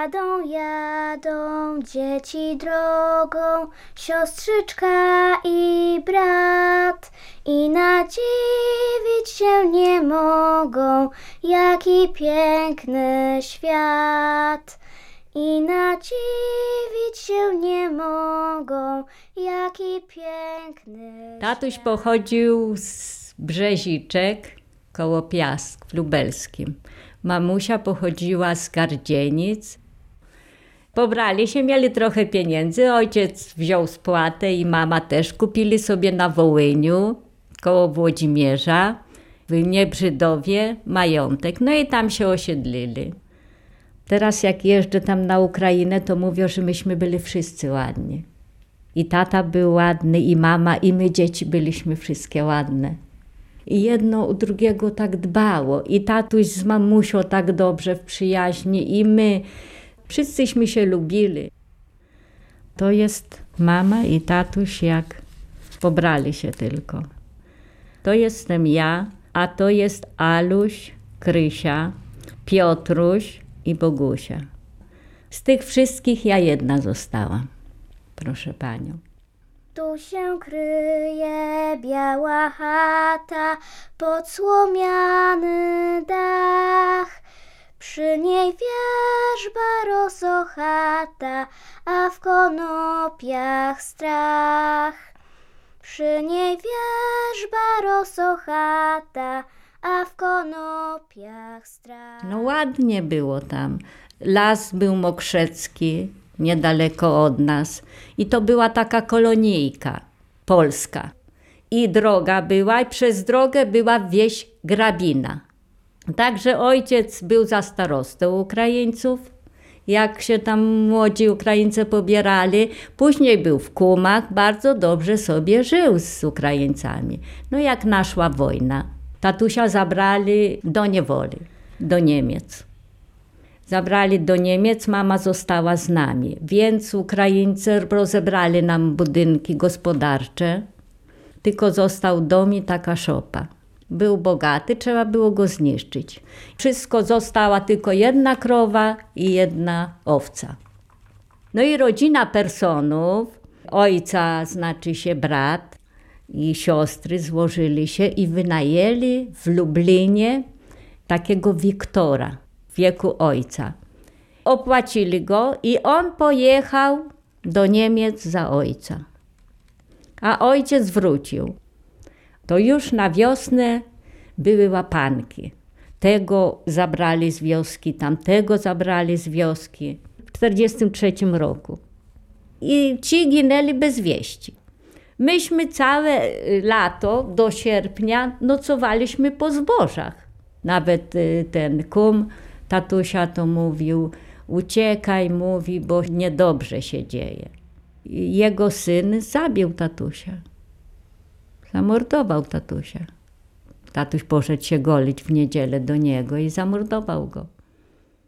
Jadą, jadą dzieci drogą, siostrzyczka i brat. I nadziwić się nie mogą, jaki piękny świat. I nadziwić się nie mogą, jaki piękny Tatuś świat. pochodził z Brzeziczek koło Piask w Lubelskim. Mamusia pochodziła z Gardzienic. Pobrali się, mieli trochę pieniędzy. Ojciec wziął spłatę i mama też kupili sobie na Wołyniu koło Włodzimierza w Niebrzydowie majątek. No i tam się osiedlili. Teraz jak jeżdżę tam na Ukrainę, to mówią, że myśmy byli wszyscy ładni. I tata był ładny, i mama, i my dzieci byliśmy wszystkie ładne. I jedno u drugiego tak dbało. I tatuś z mamusią tak dobrze w przyjaźni, i my. Wszyscyśmy się lubili. To jest mama i tatuś, jak pobrali się tylko. To jestem ja, a to jest Aluś, Krysia, Piotruś i Bogusia. Z tych wszystkich ja jedna zostałam, proszę panią. Tu się kryje biała chata, pod słomiany dach. Przy niej wierzba rozochata, a w konopiach strach. Przy niej wierzba rozochata, a w konopiach strach. No ładnie było tam. Las był mokrzecki, niedaleko od nas. I to była taka kolonijka polska. I droga była, i przez drogę była wieś Grabina. Także ojciec był za starostę Ukraińców, jak się tam młodzi Ukraińcy pobierali. Później był w Kumach, bardzo dobrze sobie żył z Ukraińcami. No jak naszła wojna, tatusia zabrali do niewoli, do Niemiec. Zabrali do Niemiec, mama została z nami, więc Ukraińcy rozebrali nam budynki gospodarcze, tylko został dom i taka szopa. Był bogaty, trzeba było go zniszczyć. Wszystko została tylko jedna krowa i jedna owca. No i rodzina personów, ojca znaczy się brat i siostry złożyli się i wynajęli w Lublinie takiego Wiktora w wieku ojca. Opłacili go i on pojechał do Niemiec za ojca. A ojciec wrócił. To już na wiosnę były łapanki. Tego zabrali z wioski, tamtego zabrali z wioski w 1943 roku. I ci ginęli bez wieści. Myśmy całe y, lato do sierpnia nocowaliśmy po zbożach. Nawet y, ten kum tatusia to mówił, uciekaj, mówi, bo niedobrze się dzieje. Jego syn zabił tatusia. Zamordował tatusia. Tatuś poszedł się golić w niedzielę do niego i zamordował go.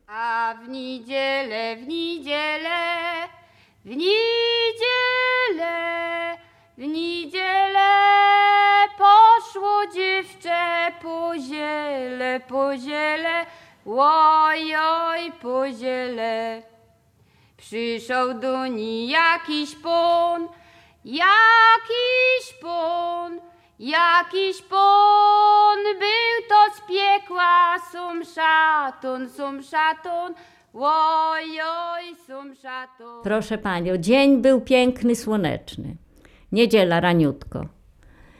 A w niedzielę, w niedzielę, w niedzielę, w niedzielę poszło dziewczę po ziele, po ziele, oj, oj, po ziele. Przyszedł do niej jakiś pon, jakiś pon, jakiś pon, był to z piekła, sum szaton, sum oj, oj, sum szaton. Proszę panią, dzień był piękny, słoneczny. Niedziela raniutko.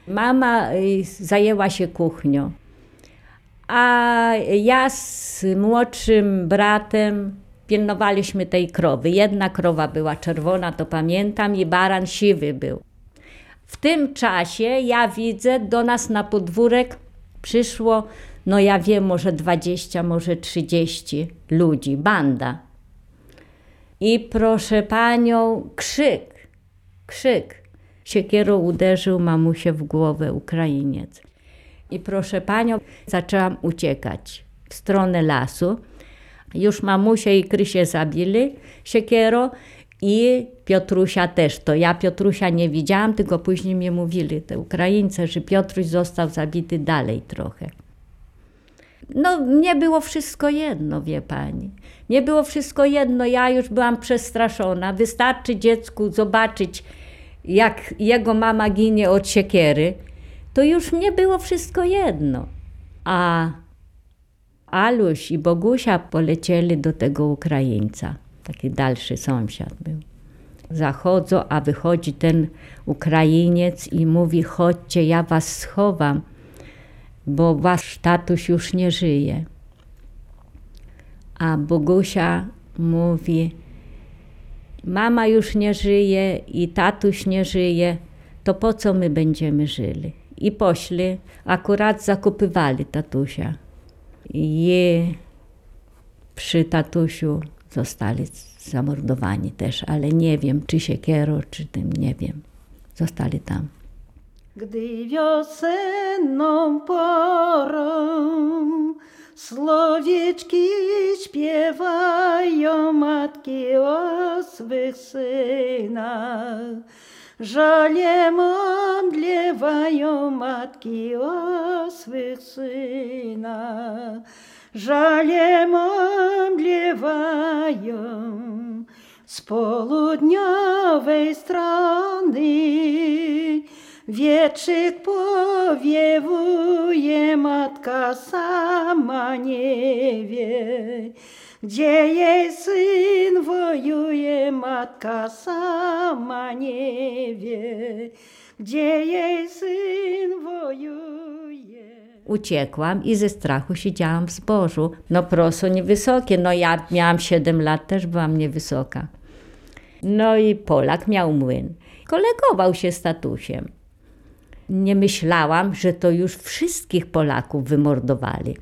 Mama y, zajęła się kuchnią. A ja z młodszym bratem pilnowaliśmy tej krowy. Jedna krowa była czerwona, to pamiętam, i baran siwy był. W tym czasie ja widzę, do nas na podwórek przyszło, no ja wiem, może 20, może 30 ludzi, banda. I proszę panią, krzyk, krzyk. Siekierą uderzył mamusię w głowę Ukrainiec. I proszę panią, zaczęłam uciekać w stronę lasu. Już mamusię i Krysię zabili siekierą i Piotrusia też. To ja Piotrusia nie widziałam, tylko później mi mówili te Ukraińcy, że Piotruś został zabity dalej trochę. No, mnie było wszystko jedno, wie pani. Mnie było wszystko jedno, ja już byłam przestraszona. Wystarczy dziecku zobaczyć, jak jego mama ginie od siekiery, to już mnie było wszystko jedno. A Aluś i Bogusia polecieli do tego Ukraińca. Taki dalszy sąsiad był. Zachodzą, a wychodzi ten Ukrainiec i mówi: Chodźcie, ja was schowam, bo wasz tatuś już nie żyje. A Bogusia mówi: Mama już nie żyje i tatuś nie żyje, to po co my będziemy żyli? I poszli, akurat zakupywali tatusia. I przy tatusiu zostali zamordowani też, ale nie wiem, czy siekierą, czy tym, nie wiem. Zostali tam. Gdy wiosenną porą słowieczki śpiewają matki o swych synach, żalem omdlewają matki o swych synach, żalem omdlewają z południowej strony. Wietrzyk powiewuje, matka sama nie wie, gdzie jej syn wojuje, matka nie wie, gdzie jej syn wojuje. Uciekłam i ze strachu siedziałam w zbożu. No prosto niewysokie, no ja miałam 7 lat, też byłam niewysoka. No i Polak miał młyn. Kolegował się z tatusiem nie myślałam, że to już wszystkich Polaków wymordowali.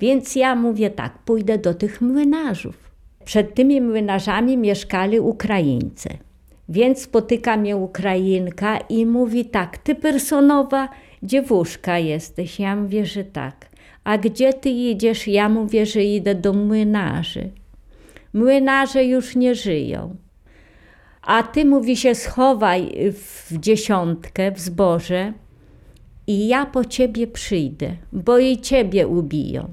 Więc ja mówię tak, pójdę do tych młynarzów. Przed tymi młynarzami mieszkali Ukraińcy. Więc spotyka mnie Ukrainka i mówi tak, ty personowa dziewuszka jesteś. Ja mówię, że tak. A gdzie ty idziesz? Ja mówię, że idę do młynarzy. Młynarze już nie żyją. A ty mówi się schowaj w dziesiątkę, w zboże i ja po ciebie przyjdę, bo i ciebie ubiją.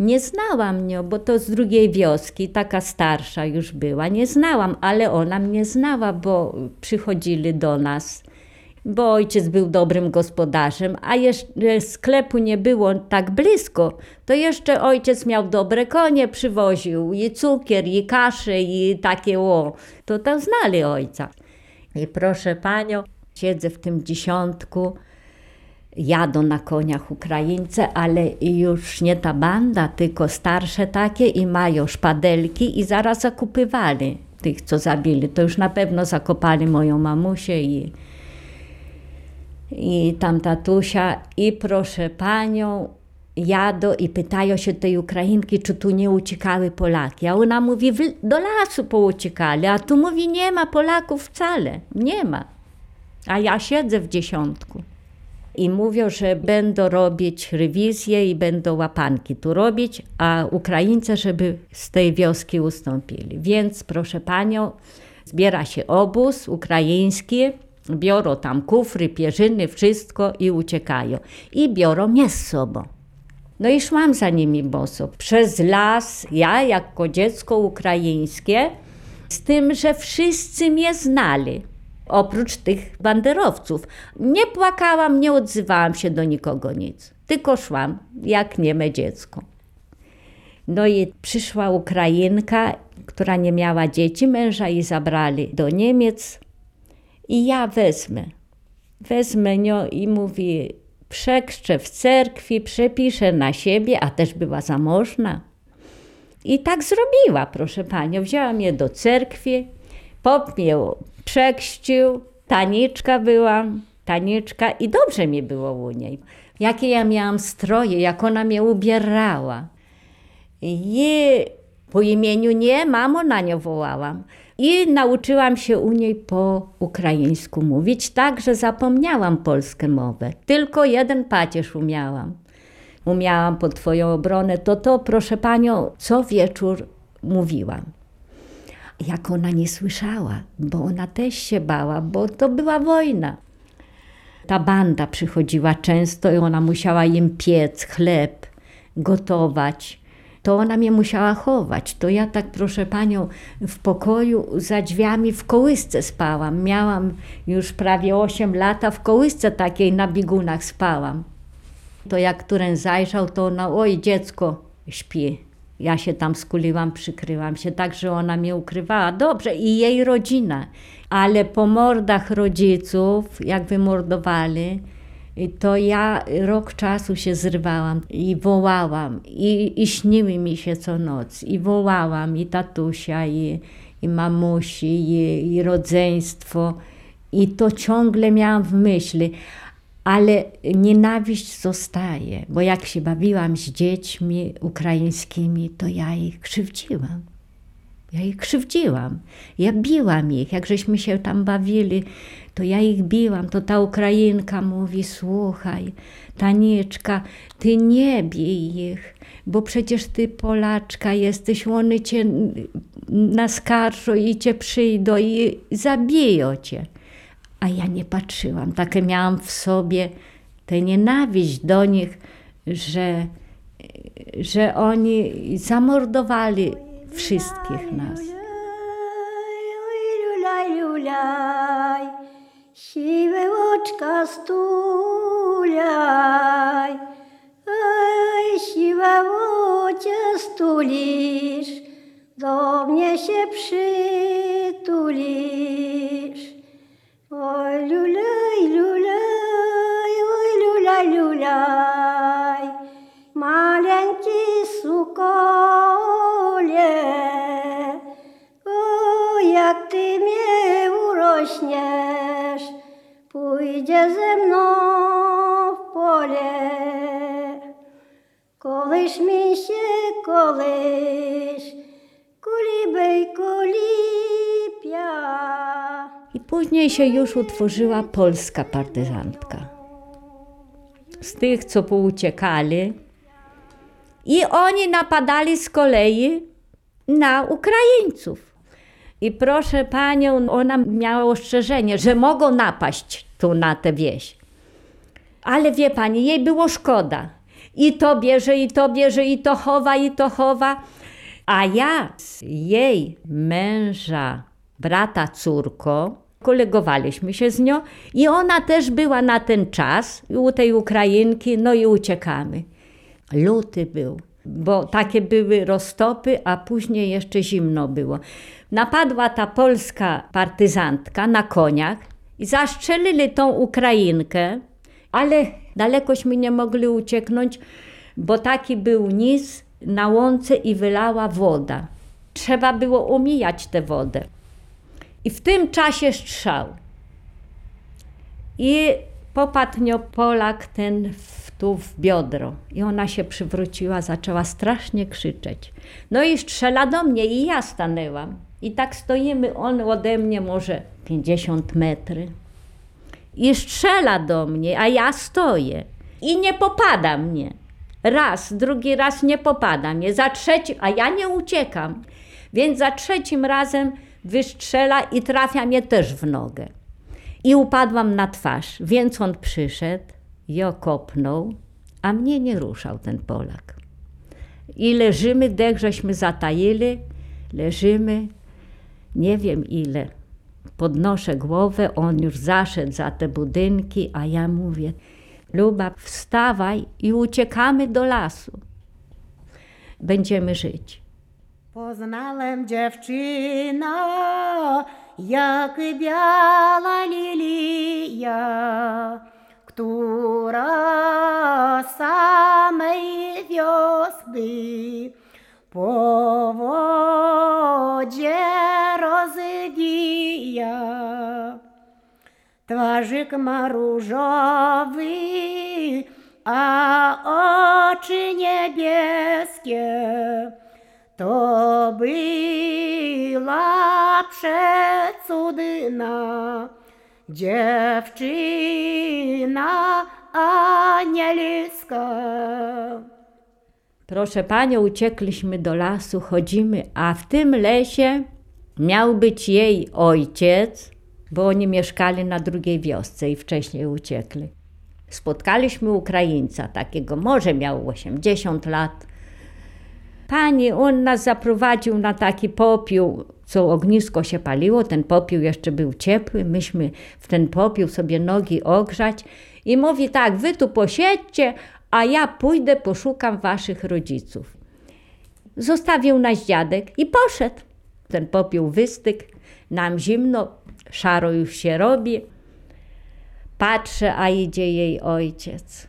Nie znałam mnie, bo to z drugiej wioski, taka starsza już była. Nie znałam, ale ona mnie znała, bo przychodzili do nas bo ojciec był dobrym gospodarzem, a jeszcze sklepu nie było tak blisko, to jeszcze ojciec miał dobre konie, przywoził i cukier, i kaszę, i takie o. To tam znali ojca. I proszę panią, siedzę w tym dziesiątku, jadą na koniach Ukraińcy, ale już nie ta banda, tylko starsze takie i mają szpadelki i zaraz zakupywali tych, co zabili. To już na pewno zakopali moją mamusię i i tam tatusia i proszę panią, jadą i pytają się tej Ukrainki, czy tu nie uciekały Polaki. A ona mówi, do lasu pouciekali, a tu mówi, nie ma Polaków wcale, nie ma. A ja siedzę w dziesiątku. I mówią, że będą robić rewizję i będą łapanki tu robić, a Ukraińcy, żeby z tej wioski ustąpili. Więc proszę panią, zbiera się obóz ukraiński, biorą tam kufry, pierzyny, wszystko i uciekają. I biorą mnie z sobą. No i szłam za nimi boso. Przez las, ja jako dziecko ukraińskie, z tym, że wszyscy mnie znali. Oprócz tych banderowców. Nie płakałam, nie odzywałam się do nikogo nic. Tylko szłam, jak nieme dziecko. No i przyszła Ukrainka, która nie miała dzieci, męża i zabrali do Niemiec i ja wezmę. Wezmę nią i mówi, przekrzczę w cerkwi, przepiszę na siebie, a też była zamożna. I tak zrobiła, proszę panią. Wzięłam je do cerkwi, pop mnie przekścił, taniczka byłam, taniczka i dobrze mi było u niej. Jakie ja miałam stroje, jak ona mnie ubierała. I po imieniu nie, mamo na nią wołałam. I nauczyłam się u niej po ukraińsku mówić, tak, że zapomniałam polską mowę. Tylko jeden pacierz umiałam. Umiałam pod twoją obronę, to to, proszę panią, co wieczór mówiłam. Jak ona nie słyszała, bo ona też się bała, bo to była wojna. Ta banda przychodziła często i ona musiała im piec chleb, gotować. To ona mnie musiała chować. To ja tak, proszę panią, w pokoju za drzwiami w kołysce spałam. Miałam już prawie 8 lat, a w kołysce takiej na biegunach spałam. To jak któren zajrzał, to ona, oj dziecko, śpi. Ja się tam skuliłam, przykryłam się, tak, że ona mnie ukrywała. Dobrze, i jej rodzina. Ale po mordach rodziców, jak wymordowali, to ja rok czasu się zrywałam i wołałam. I, i śniły mi się co noc. I wołałam i tatusia, i, i mamusi, i, i rodzeństwo. I to ciągle miałam w myśli. Ale nienawiść zostaje, bo jak się bawiłam z dziećmi ukraińskimi, to ja ich krzywdziłam. Ja ich krzywdziłam. Ja biłam ich. Jak żeśmy się tam bawili, to ja ich biłam. To ta Ukrainka mówi: Słuchaj, Tanieczka, ty nie bij ich, bo przecież ty Polaczka jesteś, one cię naskarżą i cię przyjdą i zabiją cię. A ja nie patrzyłam. Takie miałam w sobie tę nienawiść do nich, że, że oni zamordowali wszystkich nas. Siwe oczka stulaj, oj, siwe ocie stulisz, do mnie się przytulisz. Oj, lulaj, lulaj, oj, lulaj, lulaj, maleńki sukole. O, jak ty mnie urośniesz, pójdzie ze mną w pole. Kołysz mi się, kołysz, kulibej, kulipia. I później się już utworzyła polska partyzantka. Z tych, co pouciekali. I oni napadali z kolei na Ukraińców. I proszę panią, ona miała ostrzeżenie, że mogą napaść tu na tę wieś. Ale wie pani, jej było szkoda. I to bierze, i to bierze, i to chowa, i to chowa. A ja z jej męża, brata córką, kolegowaliśmy się z nią i ona też była na ten czas u tej Ukrainki, no i uciekamy. Luty był, bo takie były roztopy, a później jeszcze zimno było. Napadła ta polska partyzantka na koniach i zastrzelili tą Ukrainkę, ale dalekośmy nie mogli ucieknąć, bo taki był nis na łące i wylała woda. Trzeba było umijać tę wodę. I w tym czasie strzał. I popadł Polak ten w, tu w biodro. I ona się przywróciła, zaczęła strasznie krzyczeć. No i strzela do mnie i ja stanęłam. I tak stoimy, on ode mnie może 50 metry. I strzela do mnie, a ja stoję. I nie popada mnie. Raz, drugi raz nie popada mnie. Za trzecim, a ja nie uciekam. Więc za trzecim razem wystrzela i trafia mnie też w nogę. I upadłam na twarz, więc on przyszedł i okopnął, a mnie nie ruszał ten Polak. I leżymy, dech żeśmy zatajili, leżymy, nie wiem ile. Podnoszę głowę, on już zaszedł za te budynki, a ja mówię, Luba, wstawaj i uciekamy do lasu. Będziemy żyć. Poznałem dziewczyna, jak biała lilia, która samej wiosny po wodzie rozwija. Twarzyk ma różowy, a oczy niebieskie, to była przecudna dziewczyna anielska. Proszę panią, uciekliśmy do lasu, chodzimy, a w tym lesie miał być jej ojciec, bo oni mieszkali na drugiej wiosce i wcześniej uciekli. Spotkaliśmy Ukraińca, takiego może miał 80 lat. Pani, on nas zaprowadził na taki popiół, co ognisko się paliło, ten popiół jeszcze był ciepły, myśmy w ten popiół sobie nogi ogrzać i mówi tak, wy tu posiedźcie, a ja pójdę, poszukam waszych rodziców. Zostawił nas dziadek i poszedł. Ten popiół wystygł, nam zimno, szaro już się robi. Patrzę, a idzie jej ojciec.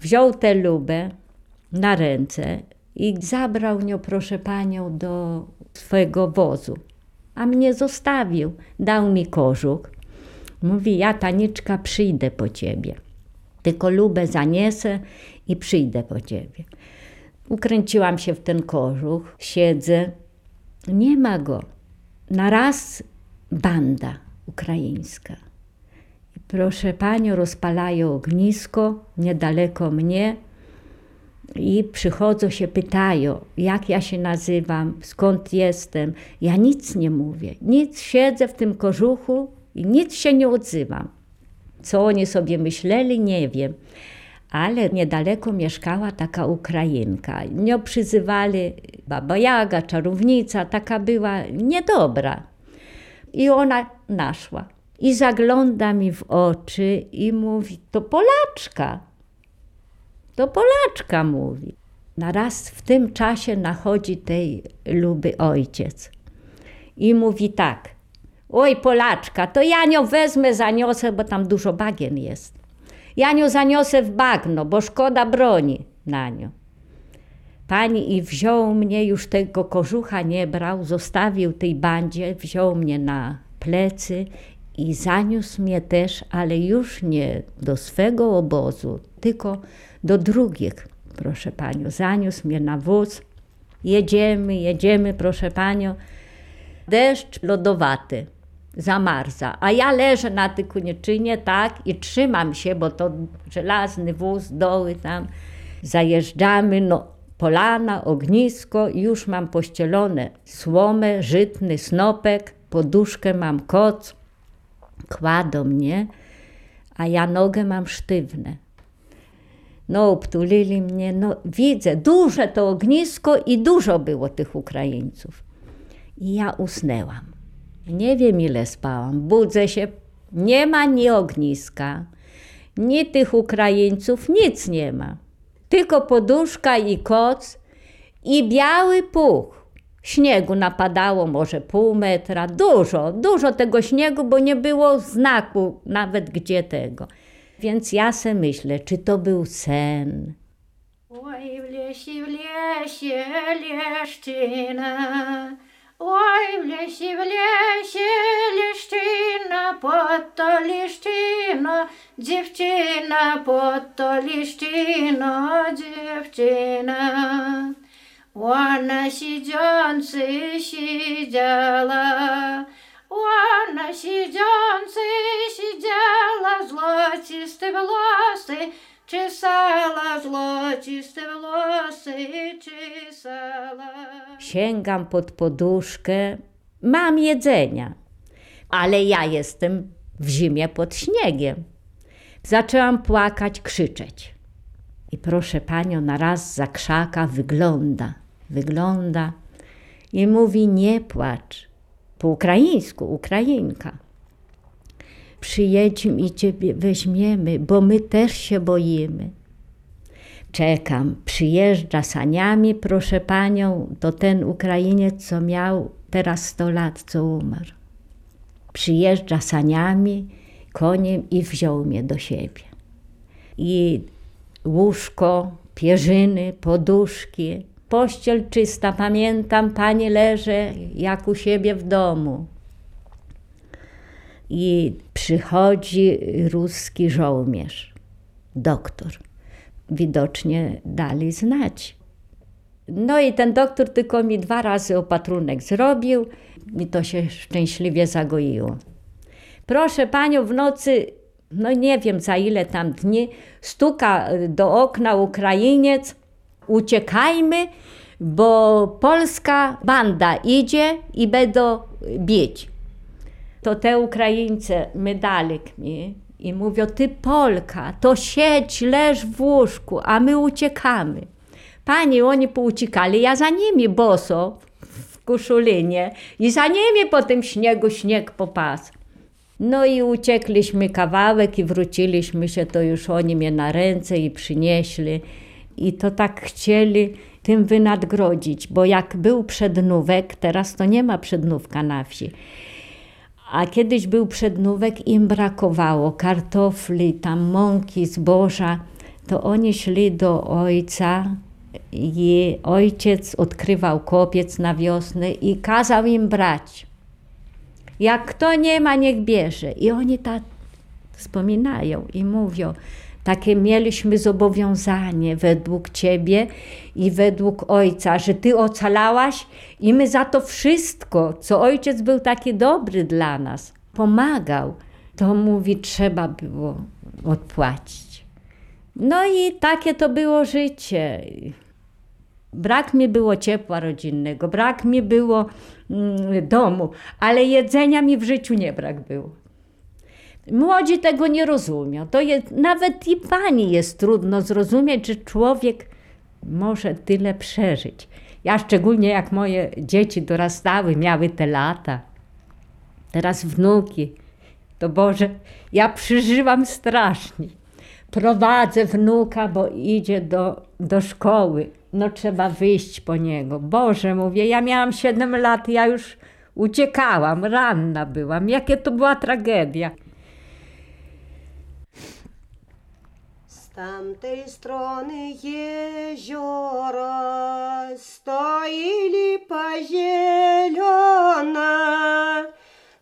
Wziął tę lubę na ręce i zabrał nią, proszę panią, do swojego wozu. A mnie zostawił, dał mi kożuk. Mówi, ja Taniczka przyjdę po ciebie. Tylko lubę zaniesę i przyjdę po ciebie. Ukręciłam się w ten kożuch, siedzę. Nie ma go. Na raz banda ukraińska. Proszę panią, rozpalają ognisko niedaleko mnie i przychodzą się, pytają, jak ja się nazywam, skąd jestem. Ja nic nie mówię, nic, siedzę w tym kożuchu i nic się nie odzywam. Co oni sobie myśleli, nie wiem. Ale niedaleko mieszkała taka Ukrainka. Nią przyzywali Baba Jaga, czarownica, taka była niedobra. I ona naszła. I zagląda mi w oczy i mówi, to Polaczka. To Polaczka mówi. Naraz w tym czasie nachodzi tej luby ojciec i mówi tak. Oj, Polaczka, to ja nią wezmę, zaniosę, bo tam dużo bagien jest. Ja nią zaniosę w bagno, bo szkoda broni na nią. Pani i wziął mnie, już tego kożucha nie brał, zostawił tej bandzie, wziął mnie na plecy i zaniósł mnie też, ale już nie do swego obozu, tylko do drugich, proszę panią. Zaniósł mnie na wóz. Jedziemy, jedziemy, proszę panią. Deszcz lodowaty, zamarza, a ja leżę na tej koniczynie, tak, i trzymam się, bo to żelazny wóz, doły tam. Zajeżdżamy, no polana, ognisko, już mam pościelone słomę, żytny snopek, poduszkę mam koc, kładą mnie, a ja nogę mam sztywne. No, obtulili mnie, no widzę, duże to ognisko i dużo było tych Ukraińców. I ja usnęłam. Nie wiem ile spałam. Budzę się, nie ma ni ogniska, ni tych Ukraińców, nic nie ma. Tylko poduszka i koc i biały puch. Śniegu napadało może pół metra, dużo, dużo tego śniegu, bo nie było znaku nawet gdzie tego. Więc ja se myślę, czy to był sen. Oj w lesie, w lesie leszczyna, Oj w lesie, w lesie leszczyna, Pod to leszczyno, dziewczyna, Pod to leszczyno, dziewczyna. Вона сидzący siedziała, ona siedzący siedziała, złociste włosy, czesała, złociste włosy, czesała. Sięgam pod poduszkę, mam jedzenia, ale ja jestem w zimie pod śniegiem. Zaczęłam płakać, krzyczeć. I proszę panią, na raz za krzaka wygląda, wygląda i mówi: Nie płacz. Po ukraińsku, Ukrainka. Przyjedźmy i ciebie weźmiemy, bo my też się boimy. Czekam, przyjeżdża saniami, proszę panią, to ten Ukrainiec, co miał teraz 100 lat, co umarł. Przyjeżdża saniami, koniem i wziął mnie do siebie. I łóżko, pierzyny, poduszki, pościel czysta. Pamiętam, panie leżę jak u siebie w domu. I przychodzi ruski żołnierz, doktor. Widocznie dali znać. No i ten doktor tylko mi dwa razy opatrunek zrobił i to się szczęśliwie zagoiło. Proszę panią, w nocy, no nie wiem za ile tam dni, stuka do okna Ukrainiec, uciekajmy, bo polska banda idzie i będą bić. To te Ukraińcy medalik mi I mówią, ty Polka, to siedź, leż w łóżku, a my uciekamy. Pani, oni pouciekali, ja za nimi boso w kuszulinie i za nimi po tym śniegu śnieg popas. No i uciekliśmy kawałek i wróciliśmy się, to już oni mnie na ręce i przynieśli. I to tak chcieli tym wynadgrodzić, bo jak był przednówek, teraz to nie ma przednówka na wsi. A kiedyś był przednówek, im brakowało kartofli, tam mąki, zboża, to oni szli do ojca i ojciec odkrywał kopiec na wiosnę i kazał im brać. Jak kto nie ma, niech bierze. I oni tak wspominają i mówią, takie mieliśmy zobowiązanie według Ciebie i według Ojca, że Ty ocalałaś i my za to wszystko, co Ojciec był taki dobry dla nas, pomagał, to mówi, trzeba było odpłacić. No i takie to było życie. Brak mi było ciepła rodzinnego, brak mi było mm, domu, ale jedzenia mi w życiu nie brak było. Młodzi tego nie rozumią. To jest, nawet i pani jest trudno zrozumieć, że człowiek może tyle przeżyć. Ja szczególnie jak moje dzieci dorastały, miały te lata, teraz wnuki, to Boże, ja przeżywam strasznie. Prowadzę wnuka, bo idzie do, do szkoły. No trzeba wyjść po niego. Boże, mówię, ja miałam 7 lat, ja już uciekałam, ranna byłam. Jakie to była tragedia. Z tamtej strony jeziora stoi lipa zielona.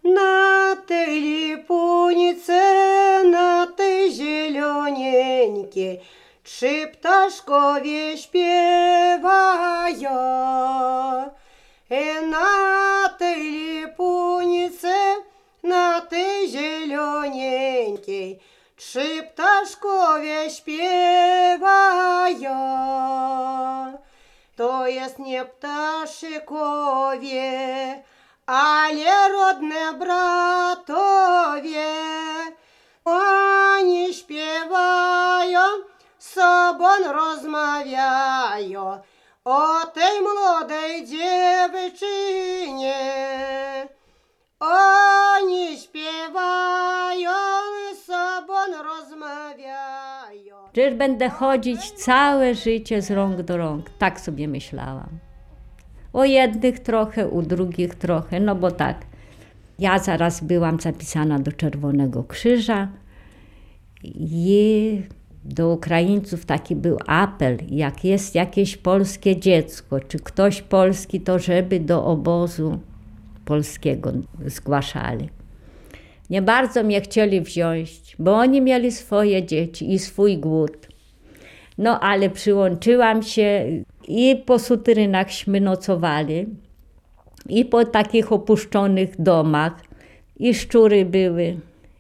Na tej lipunice, na tej zielonieńkiej trzy ptaszkowie śpiewają. E na tej lipunice, na tej zielonieńkiej Trzy ptaszkowie śpiewają. To jest nie ptaszykowie, ale rodne bratowie. Oni śpiewają, sobą rozmawiają o tej młodej dziewczynie. Oni śpiewają. Przecież będę chodzić całe życie z rąk do rąk. Tak sobie myślałam. O jednych trochę, u drugich trochę, no bo tak. Ja zaraz byłam zapisana do Czerwonego Krzyża i do Ukraińców taki był apel, jak jest jakieś polskie dziecko, czy ktoś polski, to żeby do obozu polskiego zgłaszali. Nie bardzo mnie chcieli wziąć, bo oni mieli swoje dzieci i swój głód. No ale przyłączyłam się i po sutrynachśmy nocowali, i po takich opuszczonych domach, i szczury były.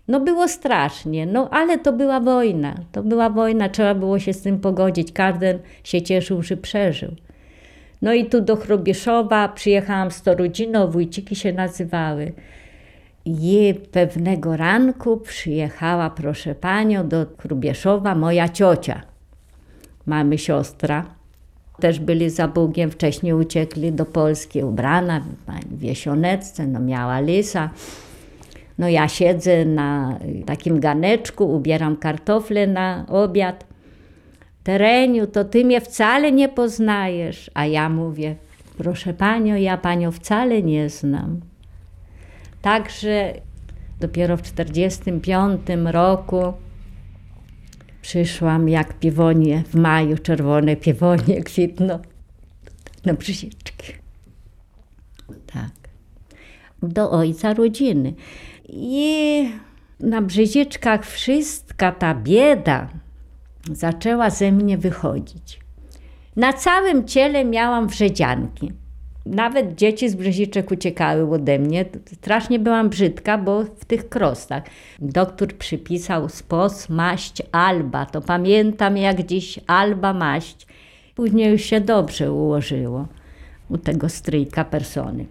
No było strasznie, no ale to była wojna. To była wojna, trzeba było się z tym pogodzić. Każdy się cieszył, że przeżył. No i tu do Chrobieszowa przyjechałam z to rodziną, wójciki się nazywały. I pewnego ranku przyjechała, proszę panią, do Chrubieszowa moja ciocia. Mamy siostra. Też byli za Bugiem, wcześniej uciekli do Polski, ubrana w wiesioneczce, no miała lisa. No ja siedzę na takim ganeczku, ubieram kartofle na obiad. Tereniu, to ty mnie wcale nie poznajesz. A ja mówię, proszę panią, ja panią wcale nie znam. Także dopiero w 1945 roku przyszłam jak piewonie w maju, czerwone piewonie kwitną na brzyziczki. Tak. Do ojca rodziny. I na brzyziczkach wszystka ta bieda zaczęła ze mnie wychodzić. Na całym ciele miałam wrzedzianki. Nawet dzieci z brzeziczek uciekały ode mnie. Strasznie byłam brzydka, bo w tych krostach. Doktor przypisał spos, maść, alba. To pamiętam jak dziś alba, maść. Później już się dobrze ułożyło u tego stryjka persony.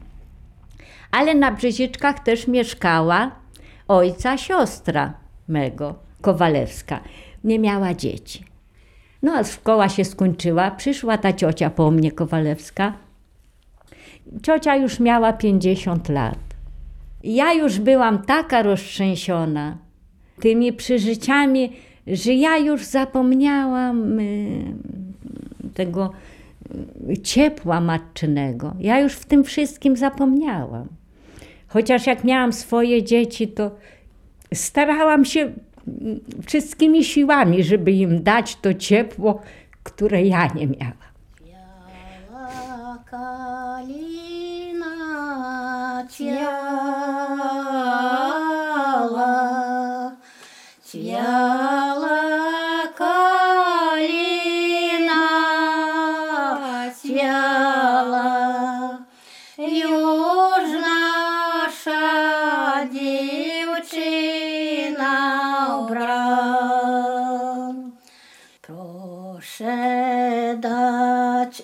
Ale na brzeziczkach też mieszkała ojca siostra, mego, Kowalewska. Nie miała dzieci. No a szkoła się skończyła, przyszła ta ciocia po mnie, Kowalewska. Ciocia już miała 50 lat. Ja już byłam taka roztrzęsiona tymi przeżyciami, że ja już zapomniałam y, tego y, ciepła matczynego. Ja już w tym wszystkim zapomniałam. Chociaż jak miałam swoje dzieci, to starałam się mm, wszystkimi siłami, żeby im dać to ciepło, które ja nie miałam. Cwiała, cwiała kalina cwiała. Już nasza dziewczyna brał. Proszę dać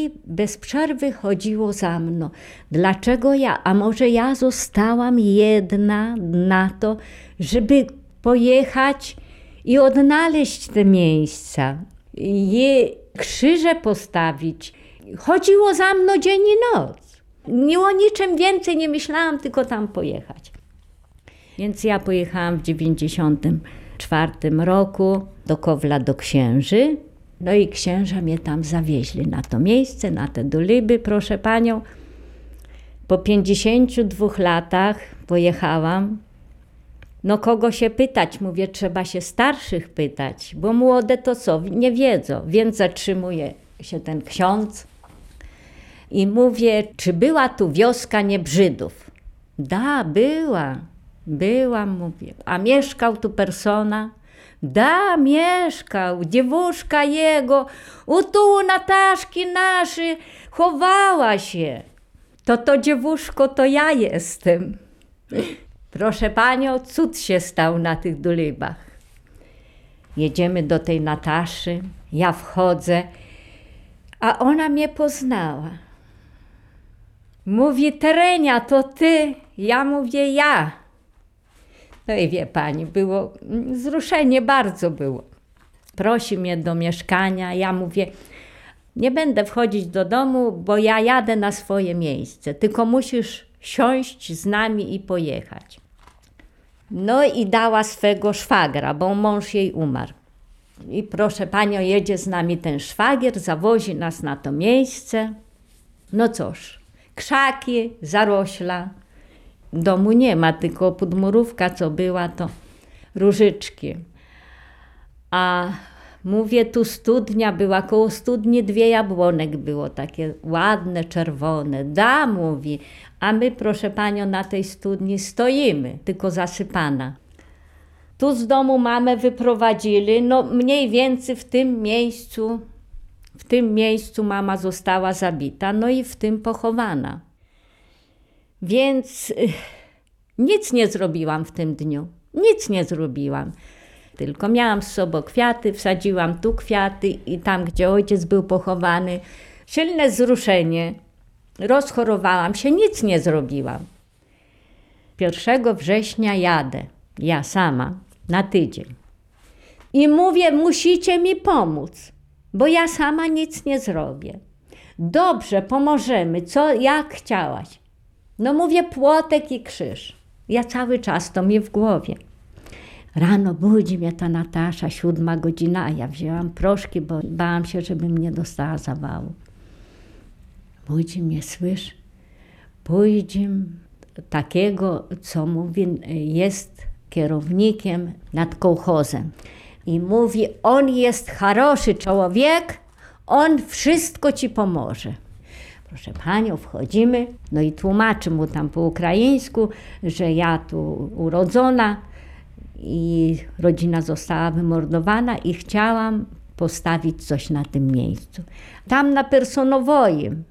I bez przerwy chodziło za mną. Dlaczego ja? A może ja zostałam jedna na to, żeby pojechać i odnaleźć te miejsca, je krzyże postawić. Chodziło za mną dzień i noc. Nie o niczym więcej nie myślałam, tylko tam pojechać. Więc ja pojechałam w 94 roku do Kowla do księży. No i księża mnie tam zawieźli na to miejsce, na te Duliby, proszę panią. Po 52 latach pojechałam. No kogo się pytać? Mówię, trzeba się starszych pytać, bo młode to co? Nie wiedzą. Więc zatrzymuje się ten ksiądz i mówię, czy była tu wioska Niebrzydów? Da, była. Była, mówię. A mieszkał tu persona? Da, mieszkał. Dziewuszka jego, u tu Nataszki naszy, chowała się. To to dziewuszko, to ja jestem. Proszę panią, cud się stał na tych dulibach. Jedziemy do tej Nataszy, ja wchodzę, a ona mnie poznała. Mówi, Terenia, to ty. Ja mówię, ja. No i wie pani, było wzruszenie bardzo było. Prosi mnie do mieszkania, ja mówię, nie będę wchodzić do domu, bo ja jadę na swoje miejsce, tylko musisz siąść z nami i pojechać. No i dała swego szwagra, bo mąż jej umarł. I proszę panią, jedzie z nami ten szwagier, zawozi nas na to miejsce. No cóż, krzaki, zarośla. Domu nie ma, tylko podmurówka, co była, to różyczki. A mówię, tu studnia była, koło studni dwie jabłonek było, takie ładne, czerwone. Da, mówi, a my, proszę panią, na tej studni stoimy, tylko zasypana. Tu z domu mamę wyprowadzili, no mniej więcej w tym miejscu, w tym miejscu mama została zabita, no i w tym pochowana. Więc y, nic nie zrobiłam w tym dniu. Nic nie zrobiłam. Tylko miałam z sobą kwiaty, wsadziłam tu kwiaty i tam, gdzie ojciec był pochowany. Silne wzruszenie. Rozchorowałam się, nic nie zrobiłam. 1 września jadę, ja sama, na tydzień. I mówię, musicie mi pomóc, bo ja sama nic nie zrobię. Dobrze, pomożemy, co jak chciałaś. No mówię, płotek i krzyż. Ja cały czas to mi w głowie. Rano budzi mnie ta Natasza, siódma godzina, a ja wzięłam proszki, bo bałam się, żebym nie dostała zawału. Budzi mnie, słysz, pójdziemy takiego, co mówi, jest kierownikiem nad kołchozem. I mówi, on jest charoszy człowiek, on wszystko ci pomoże. Proszę panią, wchodzimy, no i tłumaczy mu tam po ukraińsku, że ja tu urodzona i rodzina została wymordowana i chciałam postawić coś na tym miejscu. Tam na Personowojem.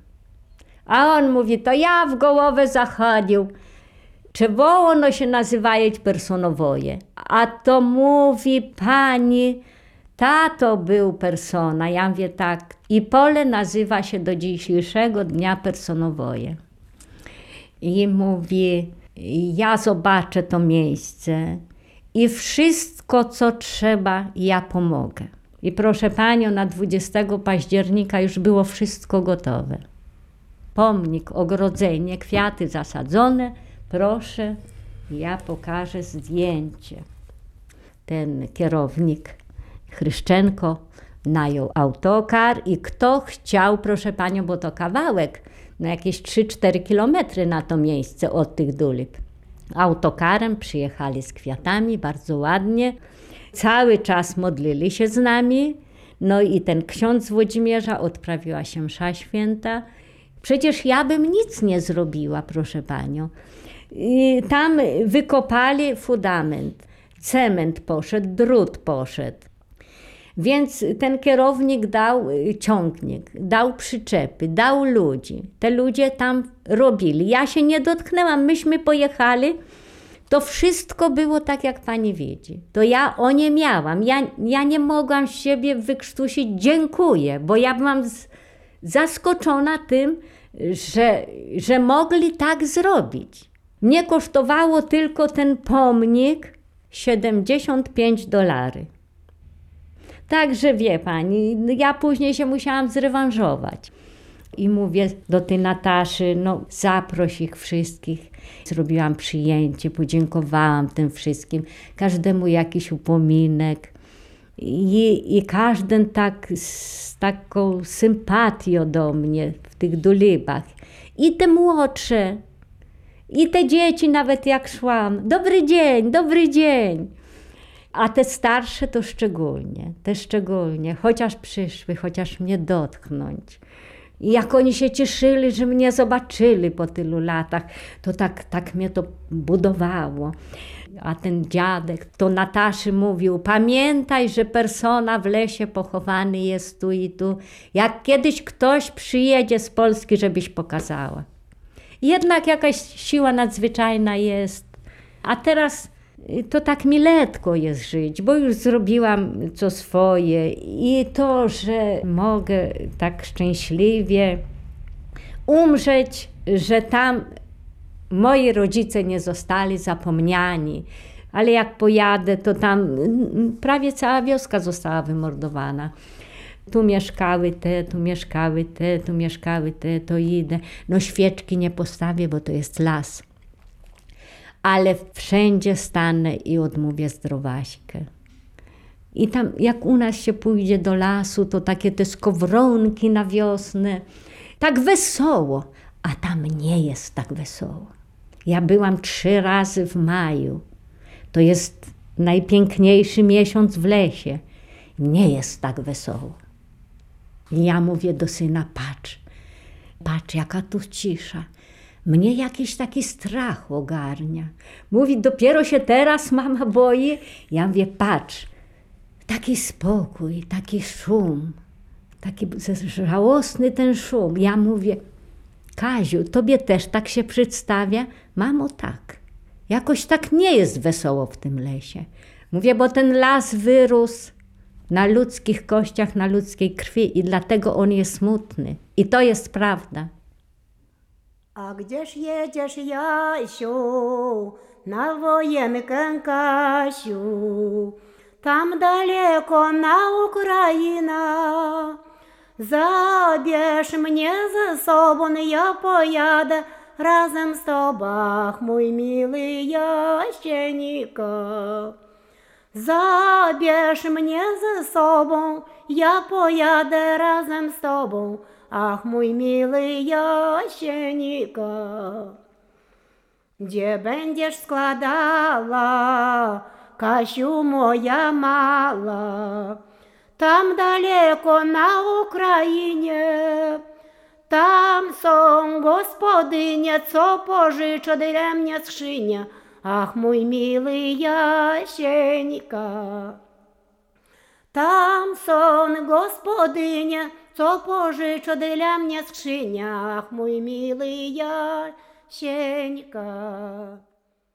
A on mówi, to ja w głowę zachodził. Czego ono się nazywa personowoje? A to mówi pani, tato był persona. Ja mówię tak. I pole nazywa się do dzisiejszego dnia personowoje. I mówi, ja zobaczę to miejsce i wszystko, co trzeba, ja pomogę. I proszę panią, na 20 października już było wszystko gotowe. Pomnik, ogrodzenie, kwiaty zasadzone. Proszę, ja pokażę zdjęcie. Ten kierownik Chryszczenko najął autokar i kto chciał, proszę panią, bo to kawałek, na jakieś 3-4 kilometry na to miejsce od tych dulip. Autokarem przyjechali z kwiatami, bardzo ładnie. Cały czas modlili się z nami. No i ten ksiądz Włodzimierza odprawiła się msza święta. Przecież ja bym nic nie zrobiła, proszę panią. I tam wykopali fundament, cement poszedł, drut poszedł. Więc ten kierownik dał y, ciągnik, dał przyczepy, dał ludzi. Te ludzie tam robili. Ja się nie dotknęłam. Myśmy pojechali. To wszystko było tak, jak pani widzi. To ja o nie miałam. Ja, ja nie mogłam siebie wykrztusić. Dziękuję, bo ja byłam z, zaskoczona tym, że, że mogli tak zrobić. Mnie kosztowało tylko ten pomnik 75 dolarów. Także wie pani, ja później się musiałam zrewanżować. I mówię do tej Nataszy, no zaproś ich wszystkich. Zrobiłam przyjęcie, podziękowałam tym wszystkim, każdemu jakiś upominek. I, i każdy tak z taką sympatią do mnie w tych dolibach. I te młodsze, i te dzieci nawet jak szłam. Dobry dzień, dobry dzień. A te starsze to szczególnie, te szczególnie, chociaż przyszły, chociaż mnie dotknąć. I jak oni się cieszyli, że mnie zobaczyli po tylu latach, to tak, tak mnie to budowało. A ten dziadek to Nataszy mówił: Pamiętaj, że persona w lesie pochowany jest tu i tu. Jak kiedyś ktoś przyjedzie z Polski, żebyś pokazała. Jednak jakaś siła nadzwyczajna jest. A teraz to tak mi letko jest żyć, bo już zrobiłam co swoje i to, że mogę tak szczęśliwie umrzeć, że tam moi rodzice nie zostali zapomniani. Ale jak pojadę, to tam prawie cała wioska została wymordowana. Tu mieszkały te, tu mieszkały te, tu mieszkały te, to idę. No świeczki nie postawię, bo to jest las ale wszędzie stanę i odmówię zdrowaśkę. I tam, jak u nas się pójdzie do lasu, to takie te skowronki na wiosnę, tak wesoło, a tam nie jest tak wesoło. Ja byłam trzy razy w maju. To jest najpiękniejszy miesiąc w lesie. Nie jest tak wesoło. I ja mówię do syna, patrz, patrz, jaka tu cisza. Mnie jakiś taki strach ogarnia. Mówi, dopiero się teraz mama boi. Ja mówię, patrz, taki spokój, taki szum, taki żałosny ten szum. Ja mówię, Kaziu, tobie też tak się przedstawia? Mamo, tak. Jakoś tak nie jest wesoło w tym lesie. Mówię, bo ten las wyrósł na ludzkich kościach, na ludzkiej krwi i dlatego on jest smutny. I to jest prawda. A gdzież jedziesz, Jasiu, na wojenkę, Kasiu? Tam daleko na Ukraina. Zabierz mnie ze sobą, ja pojadę razem z tobą, mój miły Jasienika. Zabierz mnie ze sobą, ja pojadę razem z tobą, Ach, mój miły Jasienika, gdzie będziesz składała, Kasiu moja mała, tam daleko na Ukrainie, tam są gospodynie, co pożyczą dla mnie skrzynia. Ach, mój miły Jasienika. Tam сон господиня, co pożyczo dla mnie skrzyniach, mój miły Jasieńka.